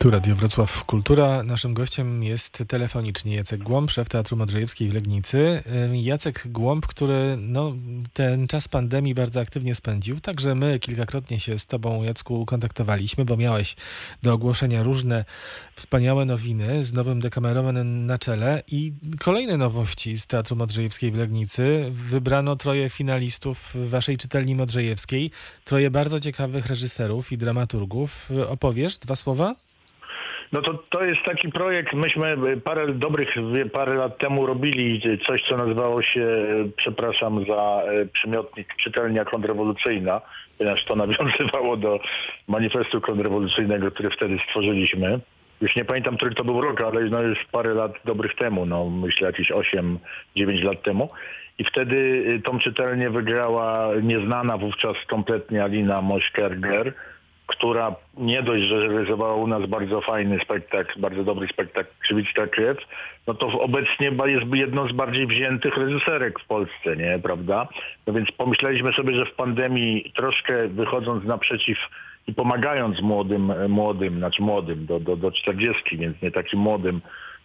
Tu Radio Wrocław Kultura. Naszym gościem jest telefonicznie Jacek Głąb, szef Teatru Modrzejewskiej w Legnicy. Jacek Głąb, który no, ten czas pandemii bardzo aktywnie spędził. Także my kilkakrotnie się z tobą, Jacku, kontaktowaliśmy, bo miałeś do ogłoszenia różne wspaniałe nowiny z nowym Dekameronem na czele i kolejne nowości z Teatru Modrzejewskiej w Legnicy. Wybrano troje finalistów waszej czytelni modrzejewskiej, troje bardzo ciekawych reżyserów i dramaturgów. Opowiesz dwa słowa? No to, to jest taki projekt, myśmy parę dobrych, parę lat temu robili coś, co nazywało się, przepraszam za e, przymiotnik, czytelnia kontrrewolucyjna, ponieważ to nawiązywało do manifestu kontrrewolucyjnego, który wtedy stworzyliśmy. Już nie pamiętam, który to był rok, ale no już parę lat dobrych temu, no myślę jakieś 8-9 lat temu. I wtedy e, tą czytelnię wygrała nieznana wówczas kompletnie Alina Mośkerger, która nie dość, że realizowała u nas bardzo fajny spektakl, bardzo dobry spektakl Krzywicka Krew, no to obecnie jest jedną z bardziej wziętych reżyserek w Polsce, nie, prawda? No więc pomyśleliśmy sobie, że w pandemii troszkę wychodząc naprzeciw i pomagając młodym, młodym, znaczy młodym, do, do, do 40, więc nie takim młodym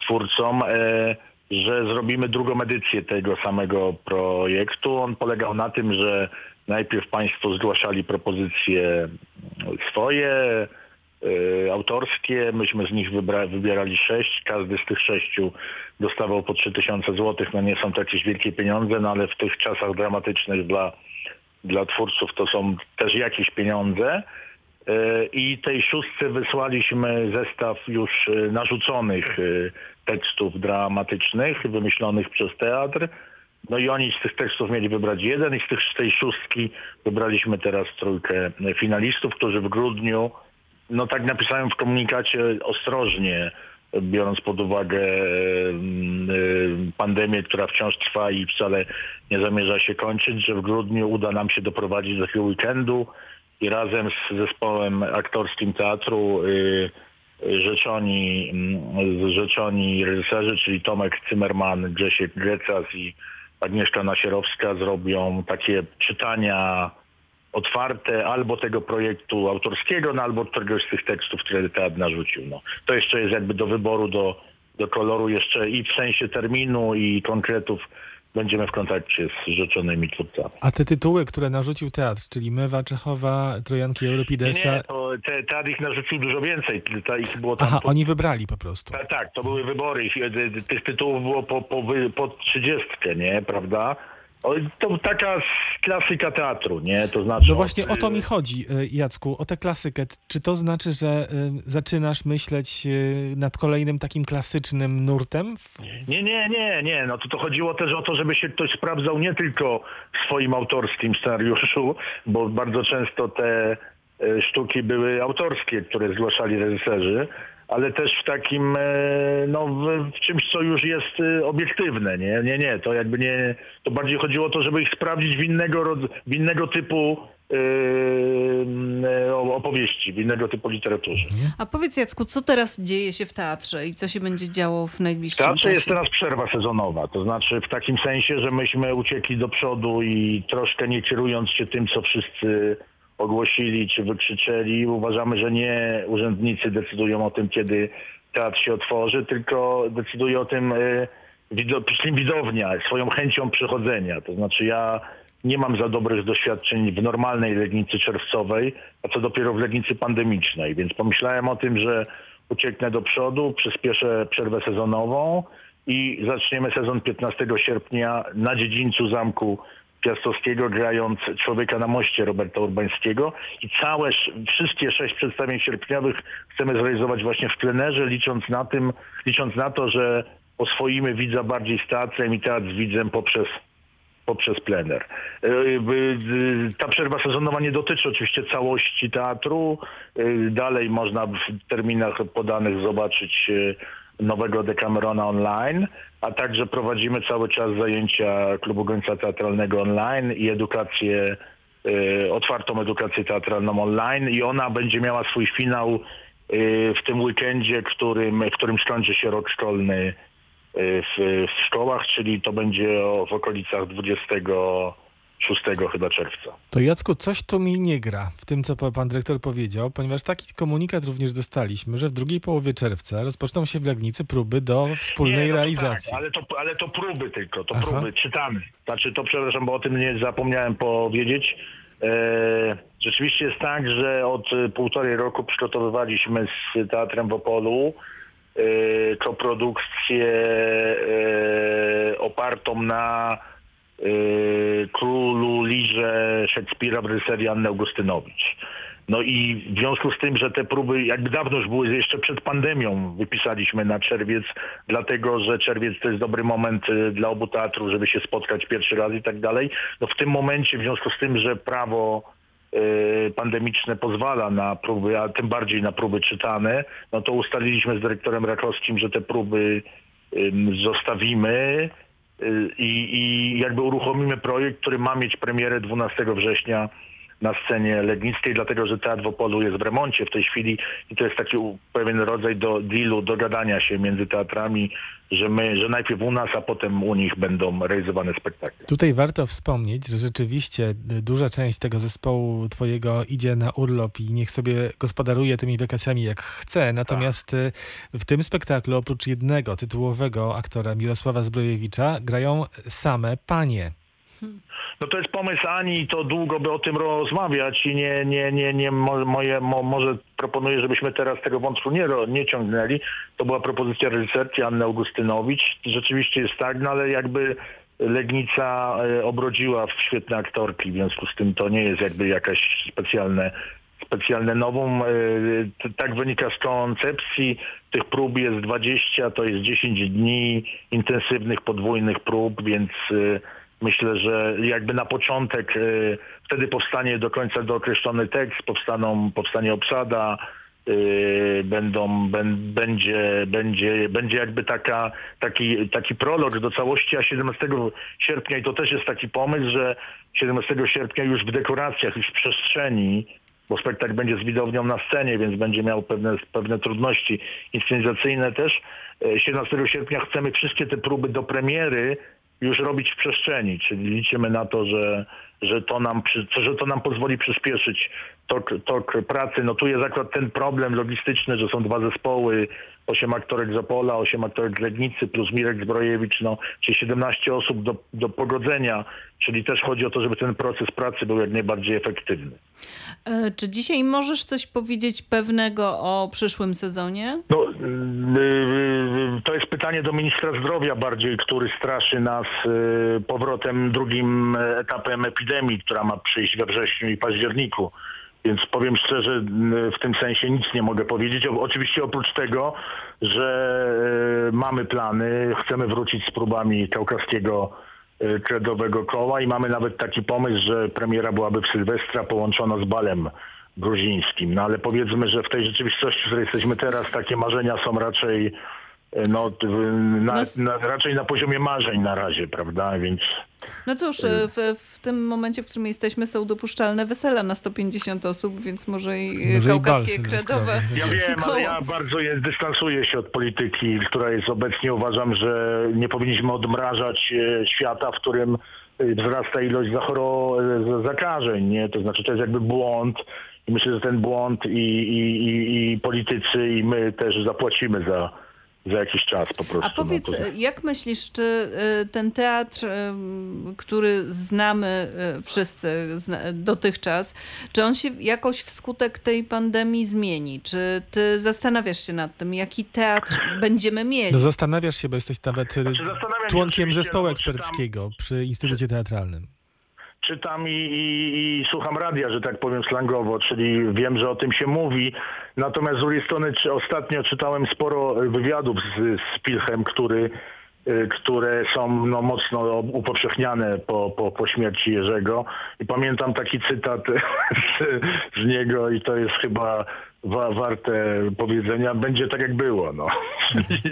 twórcom, e, że zrobimy drugą edycję tego samego projektu. On polegał na tym, że najpierw Państwo zgłaszali propozycje swoje, y, autorskie. Myśmy z nich wybra- wybierali sześć. Każdy z tych sześciu dostawał po 3000 zł. No nie są to jakieś wielkie pieniądze, no ale w tych czasach dramatycznych dla, dla twórców to są też jakieś pieniądze. Y, I tej szóstce wysłaliśmy zestaw już y, narzuconych tekstów dramatycznych wymyślonych przez teatr no i oni z tych tekstów mieli wybrać jeden i z, tych, z tej szóstki wybraliśmy teraz trójkę finalistów, którzy w grudniu, no tak napisałem w komunikacie ostrożnie, biorąc pod uwagę mm, pandemię, która wciąż trwa i wcale nie zamierza się kończyć, że w grudniu uda nam się doprowadzić do takiego weekendu i razem z zespołem aktorskim teatru y, rzeczoni, mm, rzeczoni reżyserzy, czyli Tomek Zimmerman, Grzesiek Grecas i Agnieszka Nasierowska zrobią takie czytania otwarte albo tego projektu autorskiego, no, albo któregoś z tych tekstów, które teatr narzucił. No. To jeszcze jest jakby do wyboru, do, do koloru jeszcze i w sensie terminu i konkretów będziemy w kontakcie z rzeczonymi twórcami. A te tytuły, które narzucił teatr, czyli Mewa, Czechowa, Trojanki Euripidesa... Nie, nie to te, teatr ich narzucił dużo więcej. Ta, ich było tam Aha, po... oni wybrali po prostu. Tak, tak, to były wybory. Ich, tych tytułów było po, po, po 30, nie, prawda? To taka klasyka teatru, nie? To znaczy. No właśnie o to mi chodzi, Jacku, o tę klasykę. Czy to znaczy, że zaczynasz myśleć nad kolejnym takim klasycznym nurtem? Nie, nie, nie, nie. No to, to chodziło też o to, żeby się ktoś sprawdzał nie tylko w swoim autorskim scenariuszu, bo bardzo często te sztuki były autorskie, które zgłaszali reżyserzy, ale też w takim, e, no w, czymś, co już jest e, obiektywne, nie? Nie, nie, to jakby nie, to bardziej chodziło o to, żeby ich sprawdzić w innego, w innego typu opowieści, w innego typu literaturze. A powiedz Jacku, co teraz dzieje się w teatrze i co się będzie działo w najbliższym czasie? W teatrze jest teraz przerwa sezonowa, to znaczy w takim sensie, że myśmy uciekli do przodu i troszkę nie kierując się tym, co wszyscy ogłosili czy wykrzyczeli. Uważamy, że nie urzędnicy decydują o tym, kiedy teatr się otworzy, tylko decyduje o tym y, widownia swoją chęcią przychodzenia. To znaczy ja nie mam za dobrych doświadczeń w normalnej Legnicy czerwcowej, a co dopiero w Legnicy pandemicznej, więc pomyślałem o tym, że ucieknę do przodu, przyspieszę przerwę sezonową i zaczniemy sezon 15 sierpnia na dziedzińcu zamku Piastowskiego grając Człowieka na moście Roberta Urbańskiego i całe, wszystkie sześć przedstawień sierpniowych chcemy zrealizować właśnie w plenerze, licząc na tym, licząc na to, że oswoimy widza bardziej z teatrem i teatr z widzem poprzez poprzez plener. E, e, ta przerwa sezonowa nie dotyczy oczywiście całości teatru. E, dalej można w terminach podanych zobaczyć nowego Decamerona online, a także prowadzimy cały czas zajęcia Klubu Gońca Teatralnego online i edukację, y, otwartą edukację teatralną online. I ona będzie miała swój finał y, w tym weekendzie, którym, w którym skończy się rok szkolny y, w, w szkołach, czyli to będzie w okolicach 20 6 chyba czerwca. To Jacku, coś tu mi nie gra w tym, co pa- pan dyrektor powiedział, ponieważ taki komunikat również dostaliśmy, że w drugiej połowie czerwca rozpoczną się w Legnicy próby do wspólnej Nie, no to realizacji. Tak, ale, to, ale to próby tylko, to Aha. próby, czytamy. Znaczy to, przepraszam, bo o tym nie zapomniałem powiedzieć. E, rzeczywiście jest tak, że od półtorej roku przygotowywaliśmy z Teatrem w Opolu e, koprodukcję e, opartą na królu Lirze Szekspira w reżyserii Anny Augustynowicz. No i w związku z tym, że te próby jakby dawno już były, jeszcze przed pandemią wypisaliśmy na czerwiec, dlatego że czerwiec to jest dobry moment y, dla obu teatrów, żeby się spotkać pierwszy raz i tak dalej. No w tym momencie, w związku z tym, że prawo y, pandemiczne pozwala na próby, a tym bardziej na próby czytane, no to ustaliliśmy z dyrektorem Rakowskim, że te próby zostawimy y, i, i jakby uruchomimy projekt, który ma mieć premierę 12 września na scenie legnickiej, dlatego że Teatr w Opolu jest w remoncie w tej chwili i to jest taki pewien rodzaj do dealu, dogadania się między teatrami, że my, że najpierw u nas, a potem u nich będą realizowane spektakle. Tutaj warto wspomnieć, że rzeczywiście y, duża część tego zespołu twojego idzie na urlop i niech sobie gospodaruje tymi wakacjami jak chce. Natomiast y, w tym spektaklu oprócz jednego tytułowego aktora Mirosława Zbrojewicza grają same panie. No to jest pomysł Ani to długo by o tym rozmawiać i nie, nie, nie, nie mo, moje, mo, może proponuję, żebyśmy teraz tego wątku nie, nie ciągnęli. To była propozycja reżyserki Anny Augustynowicz. Rzeczywiście jest tak, no ale jakby Legnica e, obrodziła w świetne aktorki, w związku z tym to nie jest jakby jakaś specjalne specjalne nową. e, Tak wynika z koncepcji. Tych prób jest 20, to jest 10 dni intensywnych, podwójnych prób, więc e, myślę, że jakby na początek e, wtedy powstanie do końca dookreślony tekst, powstaną, powstanie obsada, e, będą, będzie, będzie, będzie jakby taka, taki, taki prolog do całości, a 17 sierpnia, i to też jest taki pomysł, że 17 sierpnia już w dekoracjach, już w przestrzeni, bo spektakl będzie z widownią na scenie, więc będzie miał pewne, pewne trudności inscenizacyjne też. E, 17 sierpnia chcemy wszystkie te próby do premiery już robić w przestrzeni, czyli liczymy na to, że, że, to, nam, że to nam pozwoli przyspieszyć tok, tok pracy. No tu jest akurat ten problem logistyczny, że są dwa zespoły, 8 aktorek z Opola, 8 aktorek z Legnicy plus Mirek Zbrojewicz, no, czyli 17 osób do, do pogodzenia, czyli też chodzi o to, żeby ten proces pracy był jak najbardziej efektywny. E, Czy dzisiaj możesz coś powiedzieć pewnego o przyszłym sezonie? No, yy, pytanie do ministra zdrowia bardziej, który straszy nas yy, powrotem drugim etapem epidemii, która ma przyjść we wrześniu i październiku. Więc powiem szczerze, yy, w tym sensie nic nie mogę powiedzieć. Oczywiście oprócz tego, że yy, mamy plany, chcemy wrócić z próbami kaukaskiego kredowego koła i mamy nawet taki pomysł, że premiera byłaby w Sylwestra połączona z balem gruzińskim. No ale powiedzmy, że w tej rzeczywistości, w której jesteśmy teraz, takie marzenia są raczej e, no, t- w- na, No na, raczej na poziomie marzeń na razie, prawda? Więc No cóż, e, w, w tym momencie, w którym jesteśmy, są dopuszczalne wesela na 150 osób, więc może i e, Może i kaukaskie kredowe. sylwestrowy. ja Jest. wiem, ale ja bardzo je, dystansuję się od polityki, która jest obecnie. Uważam, że nie powinniśmy odmrażać e, świata, w którym e, wzrasta ilość zachoro, e, zakażeń. Nie? To znaczy to jest jakby błąd. I myślę, że ten błąd i, i, i, i politycy, i my też zapłacimy za, za jakiś czas po prostu. A powiedz, no, to- jak myślisz, czy e, ten teatr, em, który znamy e, wszyscy dotychczas, czy on się jakoś wskutek tej pandemii zmieni? Czy ty zastanawiasz się nad tym, jaki teatr będziemy mieli? No zastanawiasz się, bo jesteś nawet y, Znaczy, członkiem zespołu no eksperckiego przy Instytucie Teatralnym. Czytam i, i, i słucham radia, że tak powiem slangowo, czyli wiem, że o tym się mówi. Natomiast z drugiej strony czy ostatnio czytałem sporo wywiadów z, z Pilchem, który, y, które są no, mocno upowszechniane po, po, po śmierci Jerzego. I pamiętam taki cytat z, z niego i to jest chyba wa, warte powiedzenia. Będzie tak jak było. No.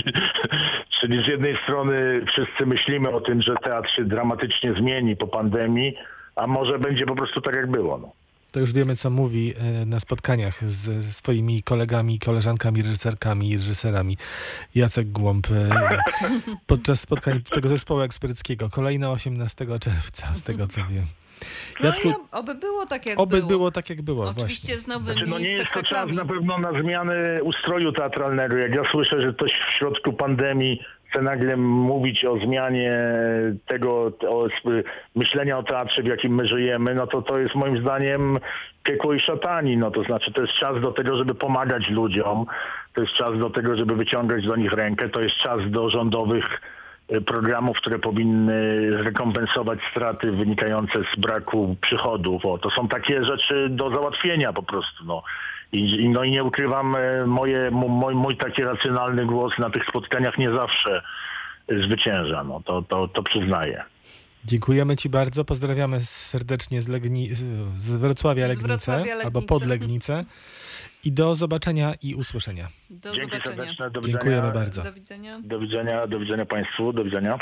Czyli, z jednej strony wszyscy myślimy o tym, że teatr się dramatycznie zmieni po pandemii, a może będzie po prostu tak jak było. No. To już wiemy, co mówi e, na spotkaniach z ze swoimi kolegami, koleżankami, reżyserkami i reżyserami. Jacek Głąb e, podczas spotkań tego zespołu eksperckiego. Kolejne 18 czerwca, z tego co wiem. No Jacku, i ob- oby było tak, jak oby było. było tak, jak było. Oczywiście właśnie. z nowymi Znaczy, no nie jest to czas na pewno na zmianę ustroju teatralnego. Jak ja słyszę, że ktoś w środku pandemii chce nagle mówić o zmianie tego o myślenia o teatrze, w jakim my żyjemy, no to to jest moim zdaniem piekło i szatani. No to znaczy to jest czas do tego, żeby pomagać ludziom. To jest czas do tego, żeby wyciągać do nich rękę. To jest czas do rządowych y, programów, które powinny zrekompensować straty wynikające z braku przychodów. O, to są takie rzeczy do załatwienia po prostu. No. I, no i nie ukrywam, e, moje, mój, mój taki racjonalny głos na tych spotkaniach nie zawsze zwycięża. No, to, to, to przyznaję. Dziękujemy Ci bardzo. Pozdrawiamy serdecznie z, Legni, z, z Wrocławia Z Legnice Wrocławia albo pod Legnicę. I do zobaczenia i usłyszenia. Do Dzięki zobaczenia. serdeczne. Do Dziękujemy bardzo. Do widzenia. Do widzenia, do widzenia Państwu, do widzenia.